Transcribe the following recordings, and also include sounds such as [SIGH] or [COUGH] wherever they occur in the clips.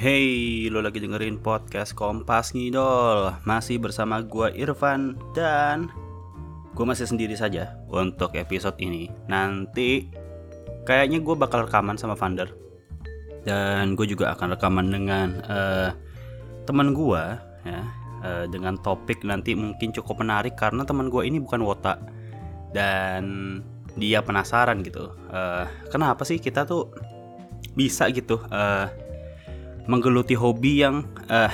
Hey, lo lagi dengerin podcast Kompas Ngidol. Masih bersama gua Irfan dan gue masih sendiri saja untuk episode ini. Nanti kayaknya gue bakal rekaman sama Vander. Dan gue juga akan rekaman dengan uh, teman gue ya. Uh, Dengan topik nanti mungkin cukup menarik karena teman gue ini bukan wota. Dan dia penasaran gitu. Uh, Kenapa sih kita tuh bisa gitu uh, menggeluti hobi yang uh,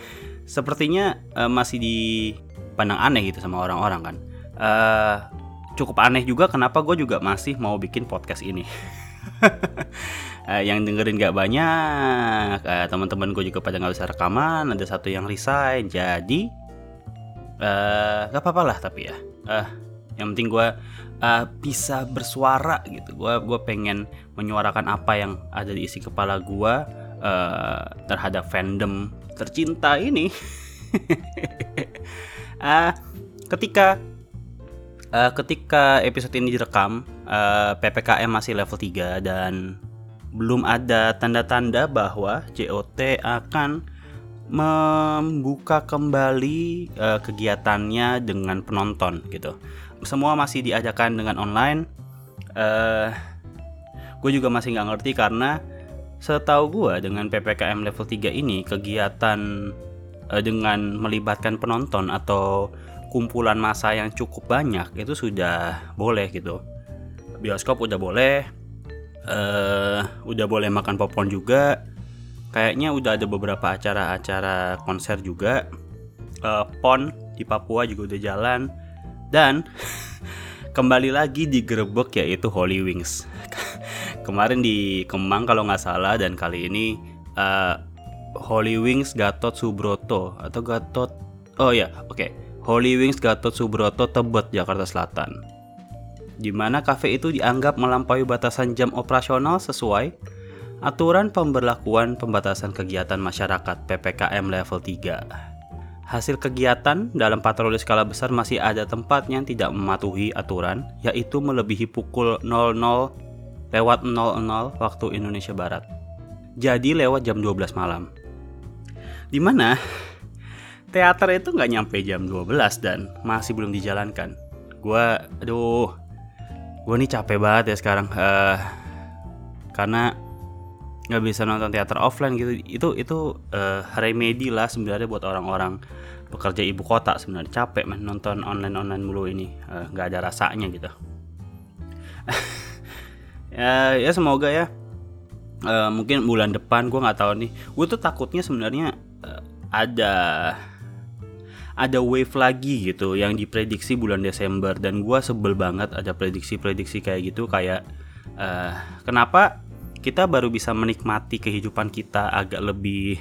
[LAUGHS] sepertinya uh, masih dipandang aneh gitu sama orang-orang kan. Uh, cukup aneh juga kenapa gue juga masih mau bikin podcast ini. uh, [LAUGHS] yang dengerin gak banyak, uh, teman-teman gue juga pada nggak bisa rekaman, ada satu yang resign, jadi uh, gak apa-apa lah tapi ya. Uh, yang penting gue uh, bisa bersuara gitu. Gue gue pengen menyuarakan apa yang ada di isi kepala gue uh, terhadap fandom tercinta ini. uh, [LAUGHS] ketika uh, ketika episode ini direkam, uh, PPKM masih level 3 dan belum ada tanda-tanda bahwa JOT akan membuka kembali uh, kegiatannya dengan penonton gitu. Semua masih diadakan dengan online. Uh, gue juga masih nggak ngerti karena Setahu gue dengan PPKM level 3 ini kegiatan uh, dengan melibatkan penonton atau kumpulan massa yang cukup banyak itu sudah boleh gitu. Bioskop udah boleh, uh, udah boleh makan popcorn juga. Kayaknya udah ada beberapa acara-acara konser juga. Uh, PON di Papua juga udah jalan dan [LAUGHS] kembali lagi digerebek yaitu Holy Wings [LAUGHS] kemarin di Kemang kalau nggak salah dan kali ini uh, Holy Wings Gatot Subroto atau Gatot oh ya oke okay. Holy Wings Gatot Subroto Tebet Jakarta Selatan di mana kafe itu dianggap melampaui batasan jam operasional sesuai aturan pemberlakuan pembatasan kegiatan masyarakat PPKM level 3. Hasil kegiatan dalam patroli skala besar masih ada tempat yang tidak mematuhi aturan, yaitu melebihi pukul 00 lewat 00 waktu Indonesia Barat. Jadi lewat jam 12 malam. Di mana teater itu nggak nyampe jam 12 dan masih belum dijalankan. Gua, aduh, gue nih capek banget ya sekarang. Uh, karena nggak bisa nonton teater offline gitu. Itu itu uh, remedi lah sebenarnya buat orang-orang pekerja ibu kota sebenarnya. Capek man nonton online online mulu ini. Eh, nggak uh, ada rasanya gitu. [LAUGHS] Ya ya semoga ya. Uh, mungkin bulan depan gue nggak tahu nih. Gue tuh takutnya sebenarnya uh, ada ada wave lagi gitu yang diprediksi bulan Desember. Dan gue sebel banget ada prediksi-prediksi kayak gitu. Kayak uh, kenapa kita baru bisa menikmati kehidupan kita agak lebih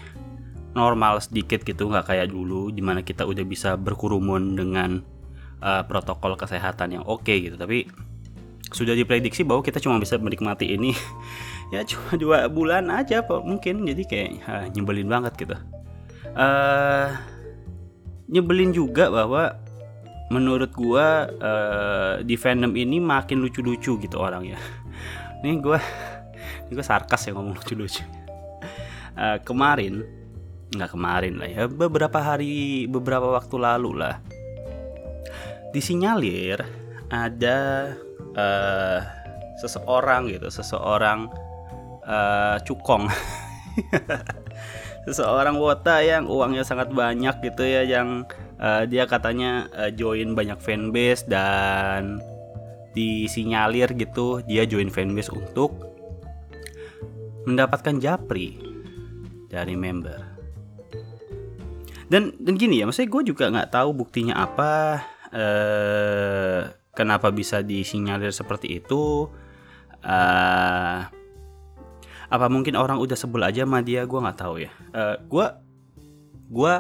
normal sedikit gitu nggak kayak dulu di mana kita udah bisa berkurumun dengan uh, protokol kesehatan yang oke okay, gitu. Tapi sudah diprediksi bahwa kita cuma bisa menikmati ini [LAUGHS] ya cuma dua bulan aja pak mungkin. Jadi kayak ha, nyebelin banget gitu. Uh, nyebelin juga bahwa menurut gua uh, di fandom ini makin lucu-lucu gitu orang ya [LAUGHS] ini gua ini gua sarkas ya ngomong lucu-lucu. Uh, kemarin nggak kemarin lah ya beberapa hari beberapa waktu lalu lah disinyalir ada uh, seseorang gitu seseorang uh, cukong. [LAUGHS] Seseorang wota yang uangnya sangat banyak gitu ya yang uh, dia katanya uh, join banyak fanbase dan disinyalir gitu dia join fanbase untuk mendapatkan japri dari member. Dan dan gini ya maksudnya gue juga nggak tahu buktinya apa eh kenapa bisa disinyalir seperti itu uh, apa mungkin orang udah sebel aja sama dia gue nggak tahu ya. Uh, gue gue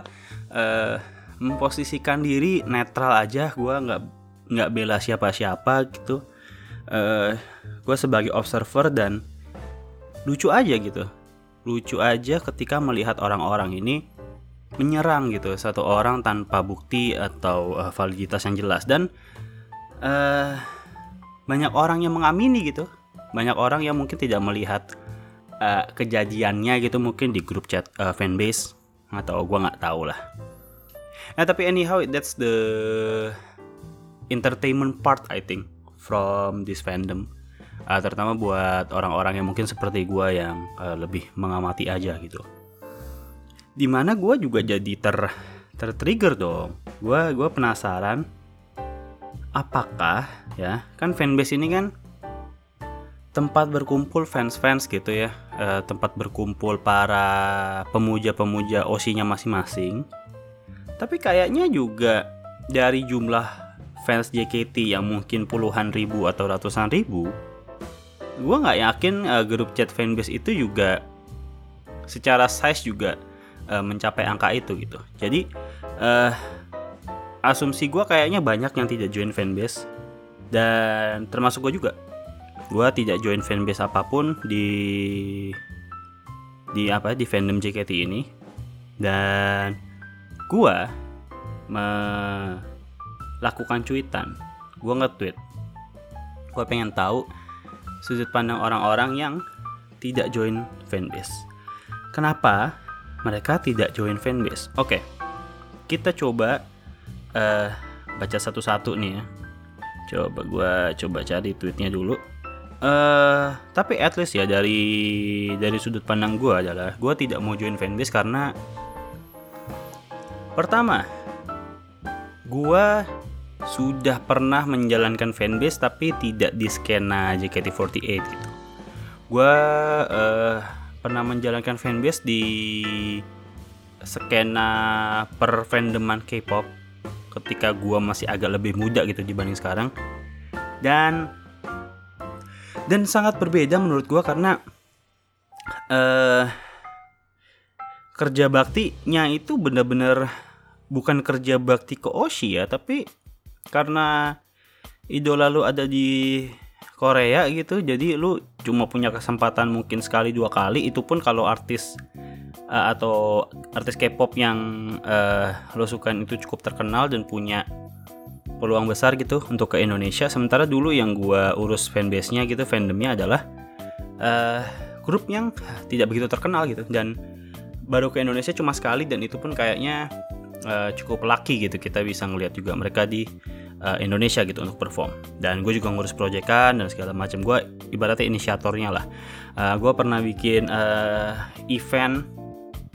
uh, memposisikan diri netral aja gue nggak nggak bela siapa-siapa gitu. Uh, gue sebagai observer dan lucu aja gitu. Lucu aja ketika melihat orang-orang ini menyerang gitu satu orang tanpa bukti atau uh, validitas yang jelas. Dan uh, banyak orang yang mengamini gitu. Banyak orang yang mungkin tidak melihat uh, kejadiannya gitu mungkin di grup chat uh, fanbase atau gue nggak tahu lah. Nah tapi anyhow that's the entertainment part I think from this fandom uh, terutama buat orang-orang yang mungkin seperti gue yang uh, lebih mengamati aja gitu. Di mana gue juga jadi ter tertrigger dong. Gue gue penasaran apakah ya kan fanbase ini kan tempat berkumpul fans-fans gitu ya uh, tempat berkumpul para pemuja-pemuja osinya masing-masing. Tapi kayaknya juga dari jumlah fans JKT yang mungkin puluhan ribu atau ratusan ribu gue nggak yakin uh, grup chat fanbase itu juga secara size juga uh, mencapai angka itu gitu. Jadi uh, asumsi gue kayaknya banyak yang tidak join fanbase. Dan termasuk gue juga. Gue tidak join fanbase apa pun di di apa di fandom JKT ini. Dan gue melakukan cuitan. Gue nge-tweet. Gue pengen tahu sudut pandang orang-orang yang tidak join fanbase. Kenapa mereka tidak join fanbase? Oke, kita coba uh, baca satu-satu nih ya. Coba gue coba cari tweetnya dulu. Uh, tapi at least ya dari dari sudut pandang gue adalah gue tidak mau join fanbase karena pertama gue sudah pernah menjalankan fanbase tapi tidak di skena JKT48 gitu. Gue uh, pernah menjalankan fanbase di skena per fandoman K-pop ketika gue masih agak lebih muda gitu dibanding sekarang dan dan sangat berbeda menurut gue karena uh, kerja baktinya itu bener-bener bukan kerja bakti ke Oshi ya tapi karena idola lu ada di Korea gitu jadi lu cuma punya kesempatan mungkin sekali dua kali itu pun kalau artis uh, atau artis K-pop yang uh, lo suka itu cukup terkenal dan punya peluang besar gitu untuk ke Indonesia. Sementara dulu yang gua urus fanbase-nya gitu fandomnya adalah uh, grup yang tidak begitu terkenal gitu. Dan baru ke Indonesia cuma sekali dan itu pun kayaknya uh, cukup lucky gitu kita bisa ngelihat juga mereka di uh, Indonesia gitu untuk perform. Dan gue juga ngurus proyekan dan segala macam. Gue ibaratnya inisiatornya lah. Uh, gue pernah bikin uh, event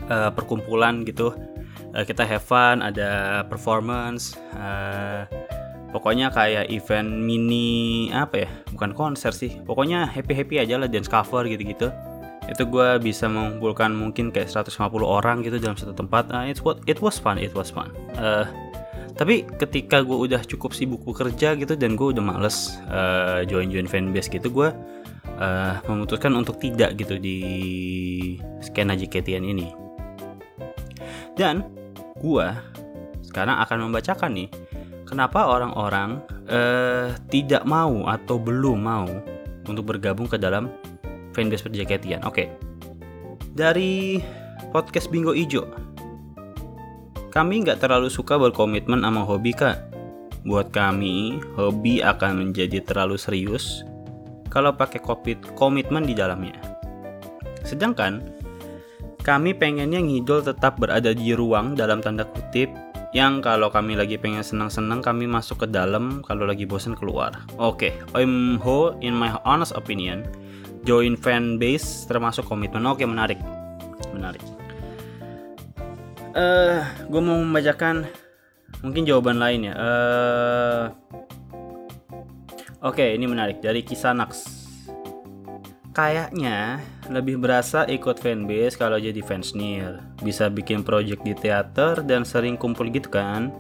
uh, perkumpulan gitu. Uh, kita have fun ada performance uh, pokoknya kayak event mini apa ya bukan konser sih. Pokoknya happy happy aja lah dance cover gitu gitu itu gue bisa mengumpulkan mungkin kayak 150 orang gitu dalam satu tempat. Uh, it's what it was fun it was fun. Uh, tapi ketika gue udah cukup sibuk bekerja gitu dan gue udah males uh, join join fanbase gitu gue uh, memutuskan untuk tidak gitu di skena JKT ini. Dan gue sekarang akan membacakan nih kenapa orang-orang uh, tidak mau atau belum mau untuk bergabung ke dalam fanbase perjaketian. Oke. Dari podcast Bingo Ijo. Kami nggak terlalu suka berkomitmen sama hobi kak. Buat kami, hobi akan menjadi terlalu serius kalau pakai komitmen di dalamnya. Sedangkan, kami pengennya ngidol tetap berada di ruang dalam tanda kutip yang kalau kami lagi pengen senang-senang kami masuk ke dalam kalau lagi bosan keluar. Oke, okay, I'm Ho in my honest opinion join fan base termasuk komitmen. Oke menarik. Menarik. Eh uh, gue mau membacakan mungkin jawaban lain ya. Uh, oke okay, ini menarik. Dari kisah Nax kayaknya lebih berasa ikut fanbase kalau jadi fans nil bisa bikin project di teater dan sering kumpul gitu kan?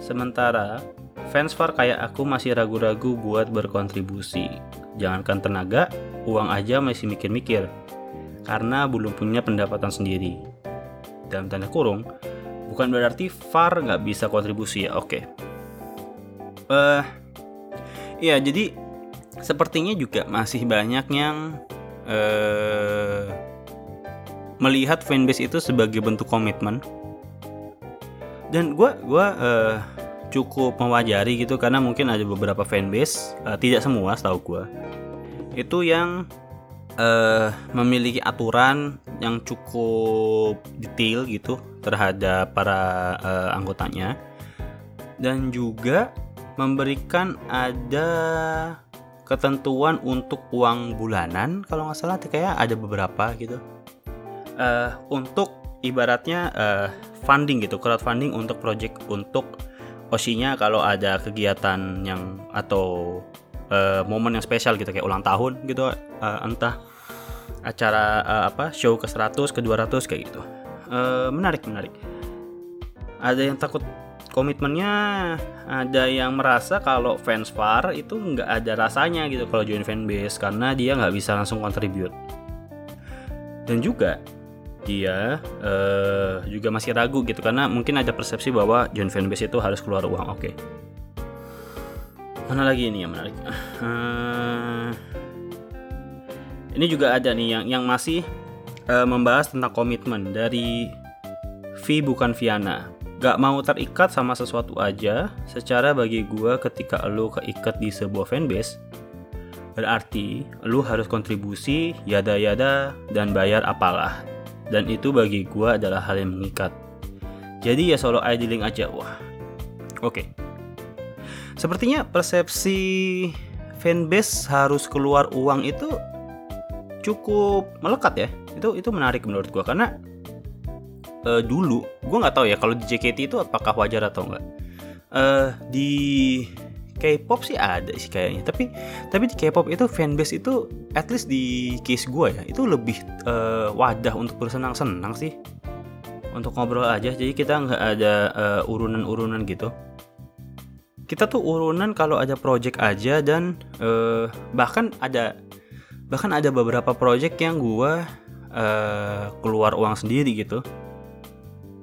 Sementara fans far kayak aku masih ragu-ragu buat berkontribusi jangankan tenaga uang aja masih mikir-mikir karena belum punya pendapatan sendiri. Dalam tanda kurung, bukan berarti VAR nggak bisa kontribusi ya. Oke. Okay. Uh, ya jadi sepertinya juga masih banyak yang uh, melihat fanbase itu sebagai bentuk komitmen. Dan gue gua uh, cukup mewajari gitu karena mungkin ada beberapa fanbase, uh, tidak semua setahu gue itu yang uh, memiliki aturan yang cukup detail gitu terhadap para uh, anggotanya. Dan juga memberikan ada ketentuan untuk uang bulanan kalau nggak salah kayak ada beberapa gitu. Uh, untuk ibaratnya uh, funding gitu crowdfunding untuk project untuk osinya kalau ada kegiatan yang atau uh, momen yang spesial gitu kayak ulang tahun gitu uh, entah acara uh, apa show ke 100 ke 200 kayak gitu. Uh, menarik menarik. Ada yang takut komitmennya ada yang merasa kalau fans far itu nggak ada rasanya gitu kalau join fanbase karena dia nggak bisa langsung contribute dan juga dia uh, juga masih ragu gitu karena mungkin ada persepsi bahwa join fanbase itu harus keluar uang oke. Okay. mana lagi ini yang menarik? Uh, ini juga ada nih yang yang masih uh, membahas tentang komitmen dari V bukan Viana. Gak mau terikat sama sesuatu aja secara bagi gue ketika lo keikat di sebuah fanbase berarti lo harus kontribusi yada-yada dan bayar apalah dan itu bagi gue adalah hal yang mengikat. Jadi ya solo idling aja wah. Oke. Okay. sepertinya persepsi fanbase harus keluar uang itu cukup melekat ya. Itu itu menarik menurut gue karena uh, dulu gue nggak tahu ya kalau di JKT itu apakah wajar atau enggak uh, di K-pop sih ada sih kayaknya. Tapi tapi di K-pop itu fanbase itu at least di case gue ya itu lebih uh, wadah untuk bersenang-senang sih. Untuk ngobrol aja. Jadi kita nggak ada uh, urunan-urunan gitu. Kita tuh urunan kalau ada project aja dan uh, bahkan ada bahkan ada beberapa project yang gue uh, keluar uang sendiri gitu.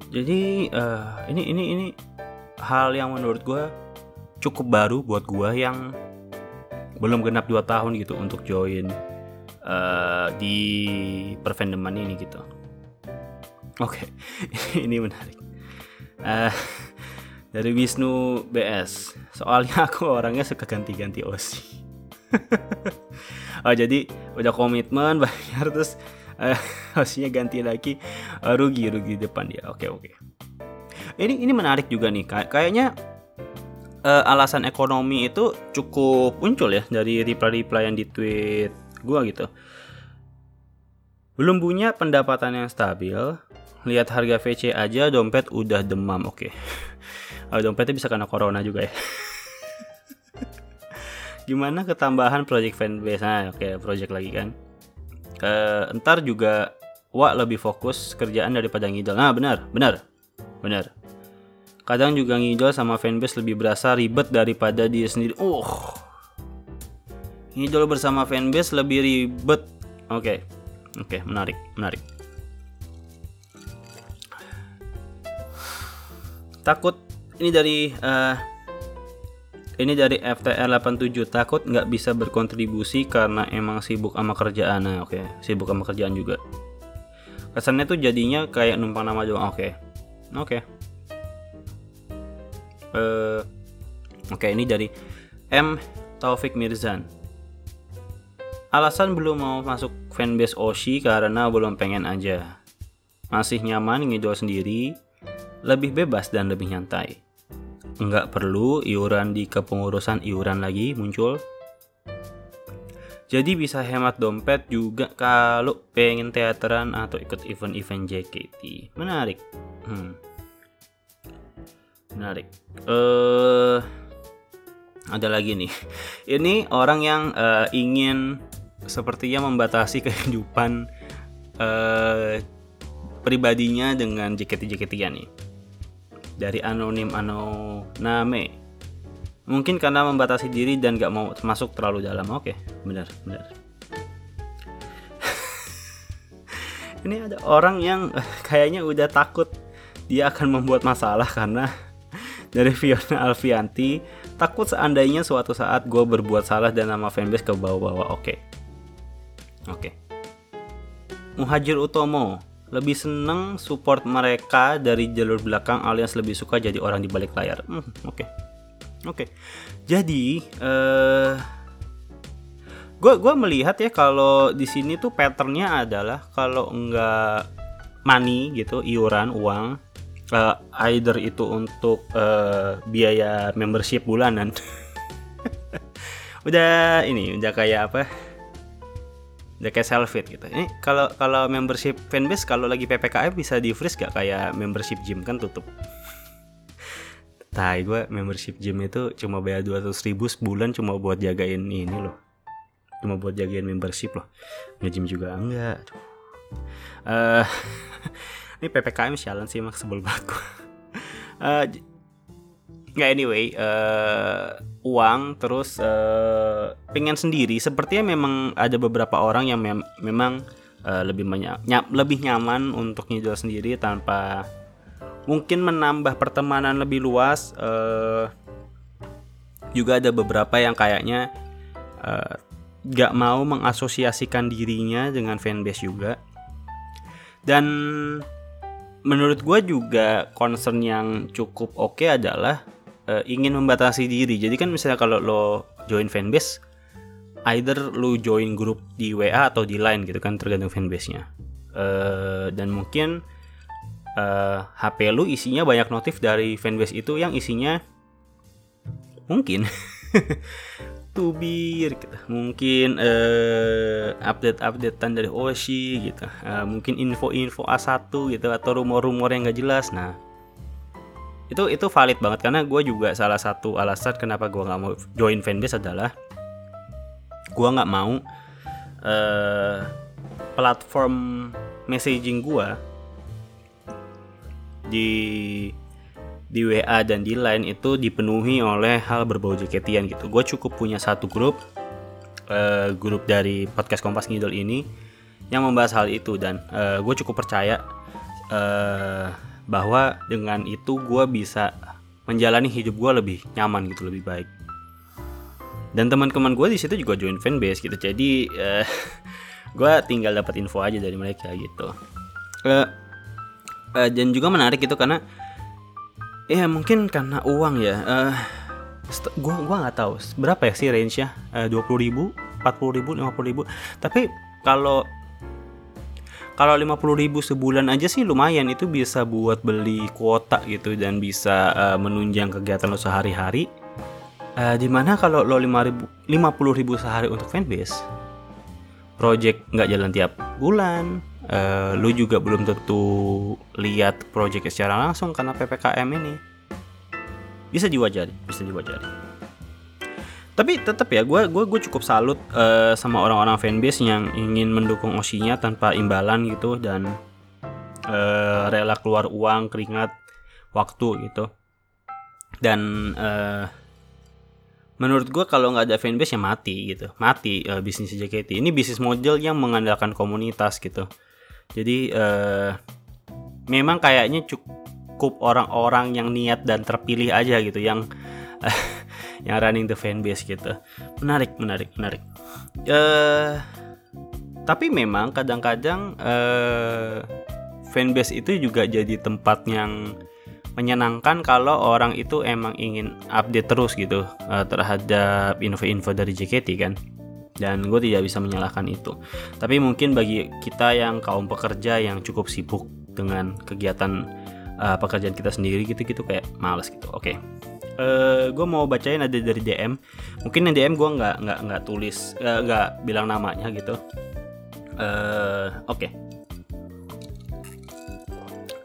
Jadi uh, ini ini ini hal yang menurut gue cukup baru buat gue yang belum genap 2 tahun gitu untuk join uh, di perfandoman ini gitu oke okay. [LAUGHS] ini menarik uh, dari Wisnu BS soalnya [LAUGHS] aku orangnya suka ganti-ganti OSI [LAUGHS] oh jadi udah komitmen bayar terus uh, harusnya ganti lagi uh, rugi rugi depan dia oke okay, oke okay. ini ini menarik juga nih Kay kayaknya uh, alasan ekonomi itu cukup muncul ya dari reply-reply yang di tweet gua gitu. Belum punya pendapatan yang stabil lihat harga VC aja dompet udah demam oke. Okay. [LAUGHS] uh, dompetnya bisa kena corona juga ya. [LAUGHS] Gimana ketambahan project fanbase? Nah oke okay, project lagi kan. Uh, ntar juga Wak lebih fokus kerjaan daripada ngidol. Nah benar benar benar kadang juga ngidol sama fanbase lebih berasa ribet daripada dia sendiri uh ngidol bersama fanbase lebih ribet oke okay. oke okay, menarik menarik takut ini dari uh, ini dari FTR 87 takut nggak bisa berkontribusi karena emang sibuk sama kerjaan. Nah, oke, okay. sibuk sama kerjaan juga. Kesannya tuh jadinya kayak numpang nama doang. Oke. Okay. Oke. Okay. Uh, Oke, okay, ini dari M Taufik Mirzan. Alasan belum mau masuk fanbase Oshi karena belum pengen aja. Masih nyaman ngidol sendiri, lebih bebas dan lebih nyantai nggak perlu iuran di kepengurusan iuran lagi muncul. Jadi bisa hemat dompet juga kalau pengen teateran atau ikut event-event JKT. Menarik. Hmm. Menarik. Uh, ada lagi nih. [LAUGHS] Ini orang yang uh, ingin sepertinya membatasi kehidupan uh, pribadinya dengan JKT-JKT ya nih dari anonim anoname mungkin karena membatasi diri dan gak mau masuk terlalu dalam oke benar benar [LAUGHS] ini ada orang yang kayaknya udah takut dia akan membuat masalah karena dari Fiona Alfianti takut seandainya suatu saat gue berbuat salah dan nama fanbase ke bawah-bawah oke oke Muhajir Utomo lebih seneng support mereka dari jalur belakang alias lebih suka jadi orang di balik layar. Hmm, oke. Okay. Oke. Okay. Jadi uh, gue gua melihat ya kalau di sini tuh patternnya adalah kalau enggak money gitu iuran uang uh, either itu untuk uh, biaya membership bulanan. [LAUGHS] Udah ini udah kayak apa? Udah kayak selfie gitu. Ini kalau kalau membership fanbase kalau lagi ppkm bisa di freeze gak kayak membership gym? Kan tutup. [LAUGHS] Tai gue membership gym itu cuma bayar 200 ribu sebulan cuma buat jagain ini loh. Cuma buat jagain membership loh. Nge-gym juga enggak. Uh, [LAUGHS] ini ppkm sialan sih emang sebel banget uh, [LAUGHS] anyway uh, uang terus uh, pengen sendiri. Sepertinya memang ada beberapa orang yang mem memang uh, lebih banyak ny lebih nyaman untuk nyidol sendiri tanpa mungkin menambah pertemanan lebih luas. Uh, juga ada beberapa yang kayaknya uh, gak mau mengasosiasikan dirinya dengan fanbase juga. Dan menurut gue juga concern yang cukup oke okay adalah uh, ingin membatasi diri. Jadi kan misalnya kalau lo join fanbase either lo join grup di WA atau di Line gitu kan tergantung fanbase-nya. Uh, dan mungkin uh, eh, HP lo isinya banyak notif dari fanbase itu yang isinya mungkin [LAUGHS] tubir gitu. mungkin uh, update-updatean dari Oshi gitu uh, mungkin info-info A1 gitu atau rumor-rumor yang gak jelas nah itu itu valid banget karena gue juga salah satu alasan kenapa gue nggak mau join fanbase adalah gue nggak mau uh, platform messaging gue di di WA dan di Line itu dipenuhi oleh hal berbau jaketian gitu. Gue cukup punya satu grup, uh, grup dari podcast Kompas Ngidol ini yang membahas hal itu dan uh, eh, gue cukup percaya uh, bahwa dengan itu gue bisa menjalani hidup gue lebih nyaman gitu, lebih baik. Dan teman-teman gue di situ juga join fanbase gitu, jadi [LAUGHS] uh, gue tinggal dapat info aja dari mereka gitu. Uh, uh, dan juga menarik itu karena ya mungkin karena uang ya. Uh, gua gua nggak tahu berapa ya sih range nya eh, dua puluh ribu empat puluh ribu lima puluh ribu. Tapi kalau kalau lima puluh ribu sebulan aja sih lumayan. Itu bisa buat beli kuota gitu dan bisa uh, menunjang kegiatan lo sehari-hari. Uh, di mana kalau lo lima ribu lima puluh ribu sehari untuk fanbase project nggak jalan tiap bulan uh, lu juga belum tentu lihat project secara langsung karena ppkm ini. Bisa diwajari bisa diwajari. Tapi tetap ya gue gue gue cukup salut uh, sama orang-orang fanbase yang ingin mendukung osinya tanpa imbalan gitu dan uh, rela keluar uang keringat waktu gitu. Dan uh, menurut gue kalau nggak ada fanbase ya mati gitu. Mati uh, bisnis JKT ini bisnis model yang mengandalkan komunitas gitu jadi uh, memang kayaknya cukup orang-orang yang niat dan terpilih aja gitu yang uh, [LAUGHS] yang running the fanbase gitu. Menarik, menarik, menarik. Uh, tapi memang kadang-kadang uh, fanbase itu juga jadi tempat yang menyenangkan kalau orang itu emang ingin update terus gitu uh, terhadap info-info dari JKT kan dan gue tidak bisa menyalahkan itu. Tapi mungkin bagi kita yang kaum pekerja yang cukup sibuk dengan kegiatan uh, pekerjaan kita sendiri gitu-gitu kayak males gitu. Oke, okay. uh, eh, gue mau bacain ada dari DM. Mungkin yang DM gue nggak nggak nggak tulis eh, nggak uh, bilang namanya gitu. Uh, Oke. Okay.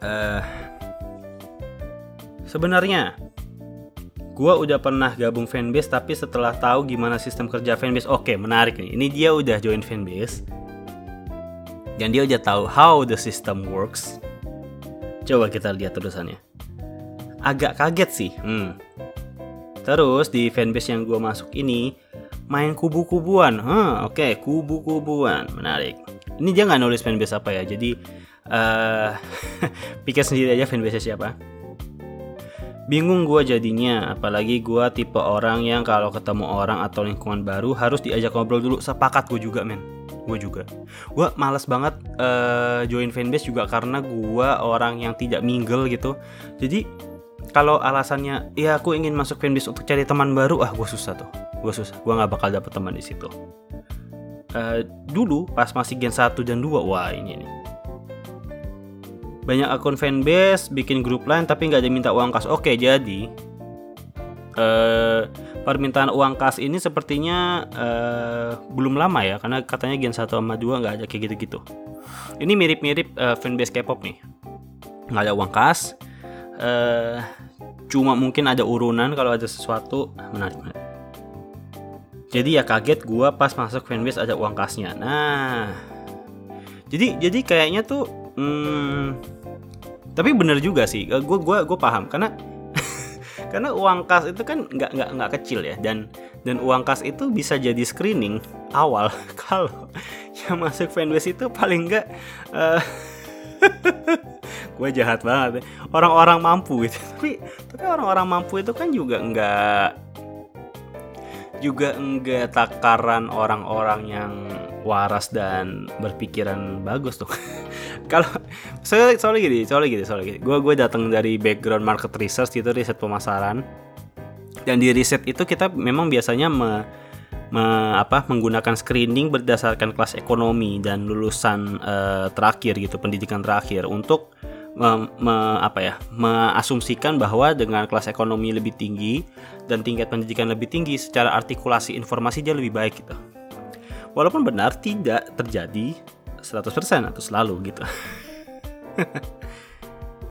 Uh, sebenarnya gue udah pernah gabung fanbase tapi setelah tahu gimana sistem kerja fanbase oke menarik nih. Ini dia udah join fanbase dan dia udah tahu how the system works. Coba kita lihat tulisannya agak kaget sih hmm. terus di fanbase yang gue masuk ini main kubu-kubuan huh, oke okay, kubu-kubuan menarik. Ini dia nggak nulis fanbase apa ya jadi uh, [LAUGHS] pikir sendiri aja fanbase siapa Bingung gue jadinya, apalagi gue tipe orang yang kalau ketemu orang atau lingkungan baru harus diajak ngobrol dulu. Sepakat gue juga men, gue juga. Gue males banget uh, join fanbase juga karena gue orang yang tidak mingle gitu. Jadi kalau alasannya ya aku ingin masuk fanbase untuk cari teman baru, ah gue susah tuh. Gue susah, gue nggak bakal dapet teman di situ. uh, dulu pas masih Gen 1 dan 2 wah ini nih banyak akun fanbase bikin grup lain tapi nggak ada minta uang kas. Oke jadi uh, permintaan uang kas ini sepertinya uh, belum lama ya karena katanya Gen 1 sama 2 nggak ada kayak gitu-gitu. Ini mirip-mirip uh, fanbase K-pop nih. Nggak ada uang kas uh, cuma mungkin ada urunan kalau ada sesuatu. Menarik, menarik. jadi ya kaget gua pas masuk fanbase ada uang kasnya. Nah jadi jadi kayaknya tuh hmm, tapi bener juga sih gue gua gue paham. Karena [LAUGHS] karena uang kas itu kan nggak nggak nggak kecil ya. Dan dan uang kas itu bisa jadi screening awal. [LAUGHS] Kalau yang masuk fanbase itu paling nggak [LAUGHS] uh, gue jahat banget. Orang-orang mampu gitu. Tapi tapi orang-orang mampu itu kan juga nggak juga enggak takaran orang-orang yang waras dan berpikiran bagus tuh. [LAUGHS] Kalau saya soalnya gini, soalnya gini, soalnya gini. Gue gue datang dari background market research itu riset pemasaran. Dan di riset itu kita memang biasanya me, me, apa menggunakan screening berdasarkan kelas ekonomi dan lulusan uh, terakhir gitu, pendidikan terakhir untuk me, me, apa ya, mengasumsikan bahwa dengan kelas ekonomi lebih tinggi dan tingkat pendidikan lebih tinggi secara artikulasi informasi dia lebih baik gitu. Walaupun benar tidak terjadi 100% atau selalu gitu.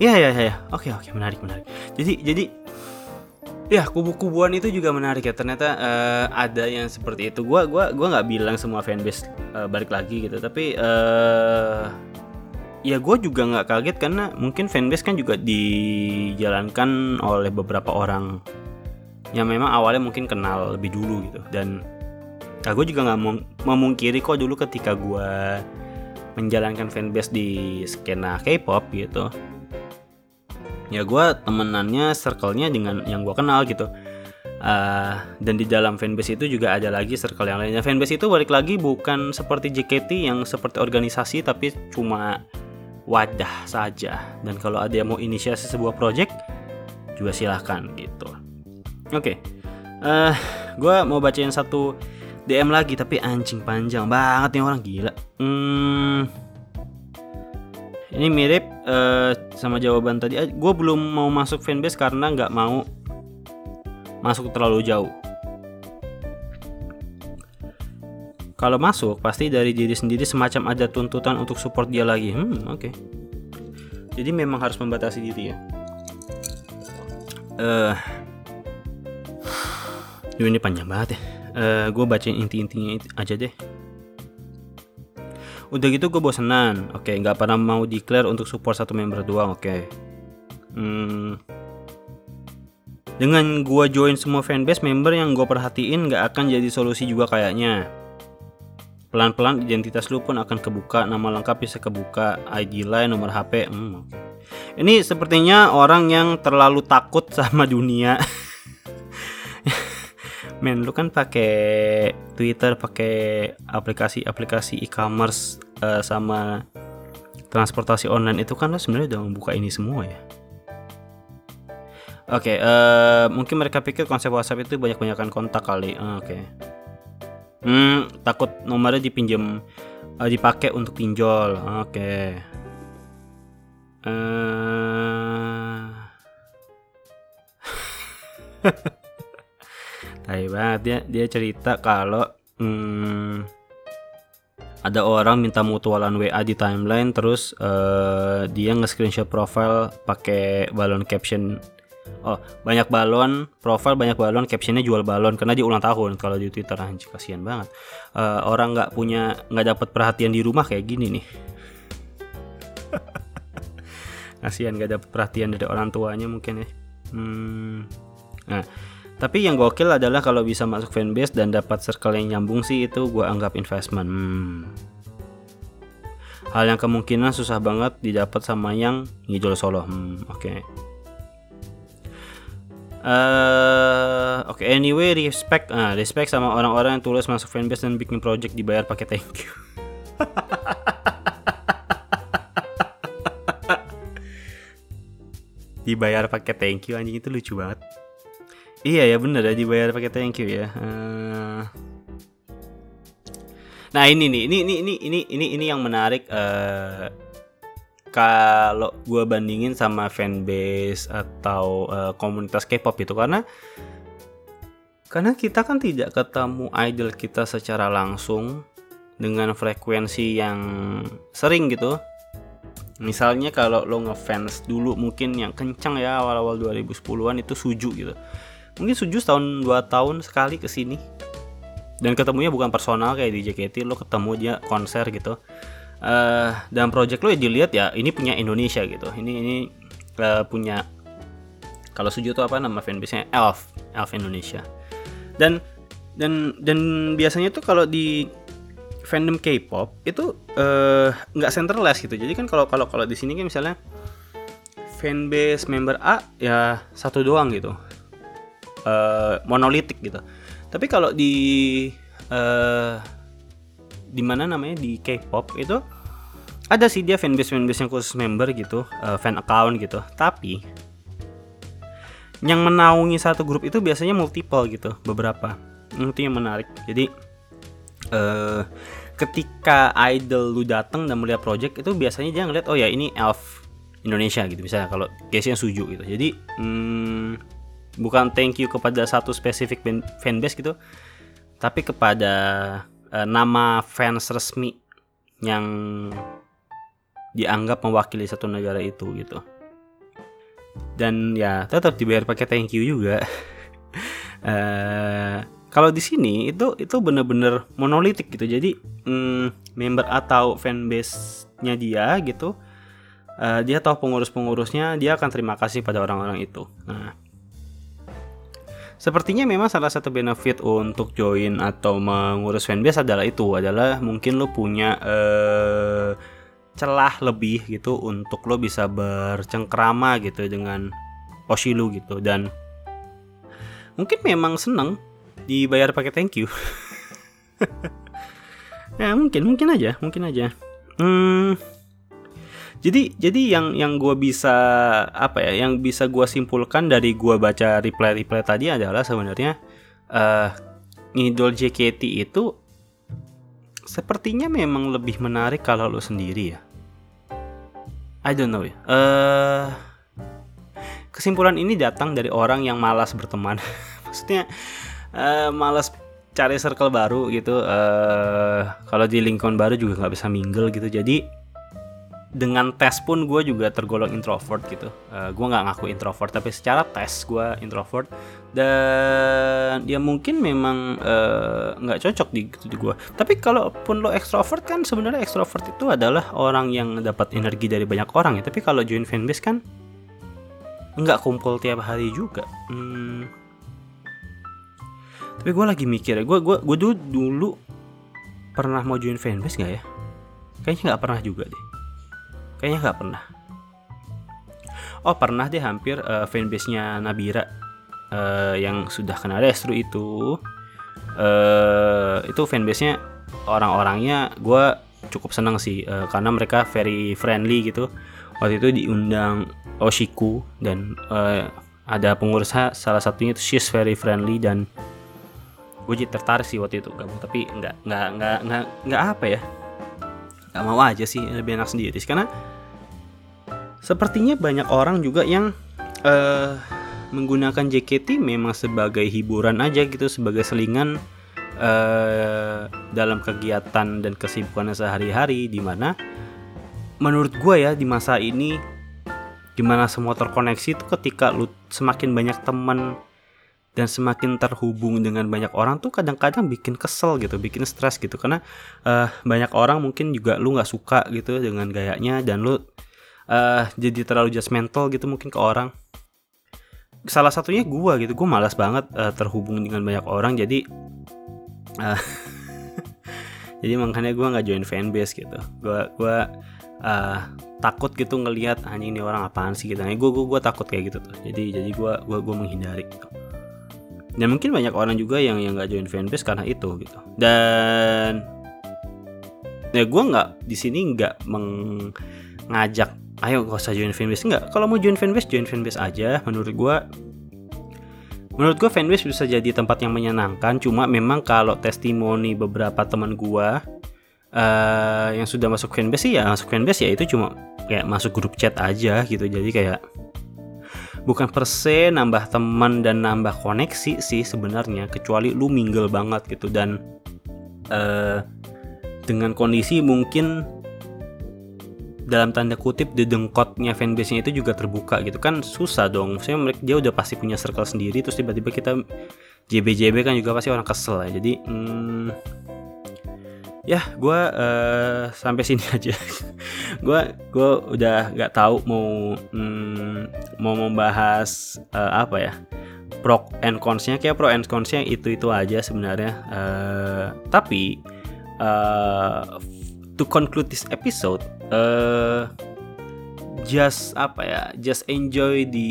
ya ya ya, oke oke menarik menarik. Jadi jadi ya kubu-kubuan itu juga menarik ya. Ternyata uh, ada yang seperti itu. Gua gua gua nggak bilang semua fanbase uh, balik lagi gitu, tapi uh, ya gue juga nggak kaget karena mungkin fanbase kan juga dijalankan oleh beberapa orang yang memang awalnya mungkin kenal lebih dulu gitu dan Nah, gue juga nggak memungkiri kok dulu ketika gue menjalankan fanbase di skena K-pop gitu. Ya gue temenannya, circle-nya dengan yang gue kenal gitu. Uh, dan di dalam fanbase itu juga ada lagi circle yang lainnya. Fanbase itu balik lagi bukan seperti JKT yang seperti organisasi tapi cuma wadah saja. Dan kalau ada yang mau inisiasi sebuah project juga silahkan gitu. Oke, okay. uh, gue mau bacain satu DM lagi tapi anjing panjang banget nih orang gila. Hmm, ini mirip uh, sama jawaban tadi. Gue belum mau masuk fanbase karena nggak mau masuk terlalu jauh. Kalau masuk pasti dari diri sendiri semacam ada tuntutan untuk support dia lagi. Hmm, oke. Okay. Jadi memang harus membatasi diri ya. Eh, uh, ini panjang banget ya uh, eh, gue bacain inti-intinya aja deh. Udah gitu gue bosenan. Oke okay, nggak pernah mau declare untuk support satu member doang oke. Okay. hmm, dengan gue join semua fanbase member yang gue perhatiin nggak akan jadi solusi juga kayaknya. Pelan-pelan identitas lu pun akan kebuka nama lengkap bisa kebuka ID line nomor HP hmm, ini sepertinya orang yang terlalu takut sama dunia [LAUGHS] men lu kan pakai Twitter pakai aplikasi-aplikasi e-commerce uh, sama transportasi online itu kan lo sebenarnya udah membuka ini semua ya oke okay, uh, eh, mungkin mereka pikir konsep WhatsApp itu banyak-banyakan kontak kali uh, oke okay. hmm takut nomornya dipinjam uh, dipakai untuk pinjol oke okay. uh... [LAUGHS] Tai banget dia dia cerita kalau hmm, ada orang minta mutualan WA di timeline terus uh, dia nge-screenshot profile pakai balon caption Oh, banyak balon, profile banyak balon, captionnya jual balon karena dia ulang tahun. Kalau di Twitter anjir kasihan banget. Uh, orang nggak punya nggak dapat perhatian di rumah kayak gini nih. [LAUGHS] kasihan nggak dapat perhatian dari orang tuanya mungkin ya. Hmm. Nah, tapi yang gokil adalah kalau bisa masuk fanbase dan dapat circle yang nyambung sih itu gue anggap investment. Hmm. Hal yang kemungkinan susah banget didapat sama yang ngidol solo. Hmm, oke. Okay. Uh, Oke, okay, anyway, respect, uh, respect sama orang-orang yang tulus masuk fanbase dan bikin project dibayar pakai thank you. [LAUGHS] dibayar pakai thank you anjing itu lucu banget. Iya ya bener ya dibayar pakai thank you ya. Uh, Nah ini nih, ini ini ini ini ini ini yang menarik. Uh, kalau gue bandingin sama fanbase atau uh, komunitas K-pop itu karena karena kita kan tidak ketemu idol kita secara langsung dengan frekuensi yang sering gitu. Misalnya kalau lo ngefans dulu mungkin yang kencang ya awal-awal 2010-an itu Suju gitu. Mungkin Suju setahun 2 tahun sekali ke sini. Dan ketemunya bukan personal kayak di JKT, lo ketemu dia konser gitu. Uh, dan project lo ya dilihat ya ini punya Indonesia gitu. Ini ini uh, punya kalau Suju itu apa nama fanbase nya Elf Elf Indonesia. Dan dan dan biasanya tuh kalau di fandom K-pop itu eh, nggak uh, centralized gitu. Jadi kan kalau kalau kalau di sini kan misalnya fanbase member A ya satu doang gitu uh, monolitik gitu. Tapi kalau di uh, di mana namanya di K-pop itu ada sih dia fanbase fanbase yang khusus member gitu uh, fan account gitu. Tapi yang menaungi satu grup itu biasanya multiple gitu beberapa. Itu yang menarik. Jadi uh, ketika idol lu datang dan melihat project itu biasanya dia ngeliat oh ya ini elf Indonesia gitu. Misalnya kalau case nya suju gitu. Jadi hmm, bukan thank you kepada satu spesifik fanbase gitu tapi kepada uh, nama fans resmi yang dianggap mewakili satu negara itu gitu. Dan ya tetap dibayar pakai thank you juga. Uh, [LAUGHS] kalau di sini itu itu bener-bener monolitik gitu. Jadi mm, member atau fanbase-nya dia gitu uh, dia tahu pengurus-pengurusnya dia akan terima kasih pada orang-orang itu. Nah Sepertinya memang salah satu benefit untuk join atau mengurus fanbase adalah itu adalah mungkin lo punya uh, celah lebih gitu untuk lo bisa bercengkrama gitu dengan Oshi lu gitu. Dan mungkin memang seneng dibayar pakai thank you. [LAUGHS] Ya mungkin mungkin aja mungkin aja. Hmm, jadi jadi yang yang gue bisa apa ya yang bisa gue simpulkan dari gue baca reply reply tadi adalah sebenarnya uh, ngidol JKT itu sepertinya memang lebih menarik kalau lo sendiri ya. I don't know ya. Uh, kesimpulan ini datang dari orang yang malas berteman. [LAUGHS] Maksudnya uh, malas cari circle baru gitu. Uh, kalau di lingkungan baru juga nggak bisa mingle gitu. Jadi dengan tes pun gue juga tergolong introvert gitu. Uh, gue nggak ngaku introvert, tapi secara tes gue introvert dan ya mungkin memang eh, nggak uh, cocok di, di gue. Tapi kalaupun lo extrovert kan sebenarnya extrovert itu adalah orang yang dapat energi dari banyak orang ya. Tapi kalau join fanbase kan nggak kumpul tiap hari juga. Hmm. Tapi gue lagi mikir ya, gue gue gue dulu, dulu pernah mau join fanbase nggak ya? Kayaknya nggak pernah juga deh Kayaknya nggak pernah. Oh pernah deh hampir uh, fanbase-nya Nabira uh, yang sudah kena restru itu. Uh, itu fanbase-nya orang-orangnya gue cukup seneng sih uh, karena mereka very friendly gitu. Waktu itu diundang Oshiku dan uh, ada pengurusnya salah satunya itu she's very friendly dan gue jadi tertarik sih waktu itu gabung tapi nggak nggak nggak nggak nggak apa ya nggak mau aja sih lebih enak sendiri karena sepertinya banyak orang juga yang uh, menggunakan JKT memang sebagai hiburan aja gitu sebagai selingan uh, dalam kegiatan dan kesibukannya sehari-hari di mana menurut gue ya di masa ini gimana semua terkoneksi itu ketika lu semakin banyak teman dan semakin terhubung dengan banyak orang tuh kadang-kadang bikin kesel gitu, bikin stres gitu. Karena uh, banyak orang mungkin juga lu nggak suka gitu dengan gayanya dan lu uh, jadi terlalu judgmental gitu mungkin ke orang. Salah satunya gue gitu gue malas banget uh, terhubung dengan banyak orang jadi uh, [LAUGHS] jadi makanya gue nggak join fanbase gitu. Gue gue uh, takut gitu ngelihat anjing ini orang apaan sih? gitu. Gue gue gue takut kayak gitu tuh. Jadi jadi gue gue gue menghindari gitu. Dan mungkin banyak orang juga yang yang nggak join fanbase karena itu gitu. Dan ya gue nggak di sini nggak mengajak ayo gak usah join fanbase. Enggak kalau mau join fanbase join fanbase aja. Menurut gue menurut gue fanbase bisa jadi tempat yang menyenangkan. Cuma memang kalau testimoni beberapa teman gue uh, yang sudah masuk fanbase sih ya masuk fanbase ya itu cuma kayak masuk grup chat aja gitu. Jadi kayak bukan perse nambah teman dan nambah koneksi sih sebenarnya kecuali lu mingle banget gitu. Dan uh, dengan kondisi mungkin dalam tanda kutip dedengkotnya fanbase-nya itu juga terbuka gitu kan susah dong. Saya mereka dia udah pasti punya circle sendiri terus tiba-tiba kita JB-JB kan juga pasti orang kesel ya. Jadi hmm, ya gue uh, sampai sini [LAUGHS] aja. gue gue udah nggak tahu mau hmm, mau membahas uh, apa ya pro and consnya kayak pro and consnya itu itu aja sebenarnya. Uh, tapi uh, to conclude this episode uh, just apa ya? Just enjoy the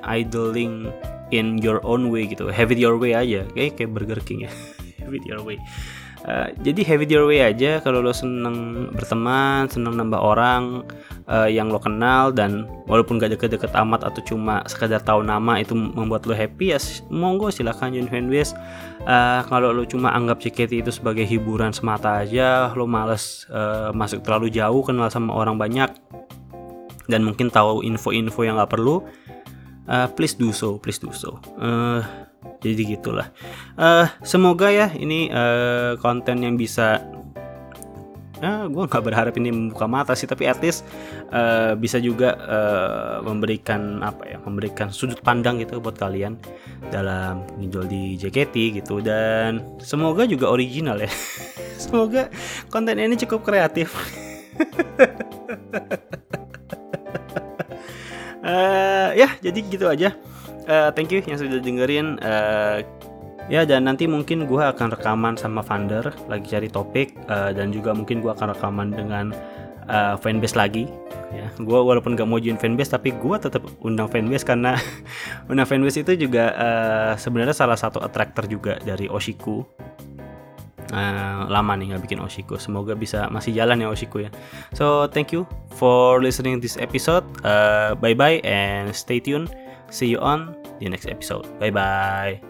idling in your own way gitu. Have it your way aja. Kayak kayak Burger King ya. [LAUGHS] Have it your way Uh, jadi have it your way aja kalau lo seneng berteman, seneng nambah orang uh, yang lo kenal dan walaupun gak deket-deket amat atau cuma sekedar tahu nama itu membuat lo happy ya monggo silahkan join fanbase. Uh, kalau lo cuma anggap JKT itu sebagai hiburan semata aja, lo males uh, masuk terlalu jauh kenal sama orang banyak dan mungkin tahu info-info yang gak perlu, uh, please do so, please do so. Uh, jadi gitulah uh, semoga ya ini uh, konten yang bisa Nah, gue nggak berharap ini membuka mata sih, tapi at least uh, bisa juga uh, memberikan apa ya, memberikan sudut pandang gitu buat kalian dalam nginjol di JKT gitu dan semoga juga original ya. [LAUGHS] semoga konten ini cukup kreatif. uh, [LAUGHS] ya, jadi gitu aja uh, thank you yang sudah dengerin uh, ya dan nanti mungkin gue akan rekaman sama Vander lagi cari topik uh, dan juga mungkin gue akan rekaman dengan uh, fanbase lagi ya gue walaupun gak mau join fanbase tapi gue tetap undang fanbase karena [LAUGHS] undang fanbase itu juga uh, sebenarnya salah satu attractor juga dari Oshiku Uh, lama nih nggak bikin Oshiku. Semoga bisa masih jalan ya Oshiku ya. So thank you for listening this episode. Uh, bye bye and stay tuned. See you on the next episode. Bye bye.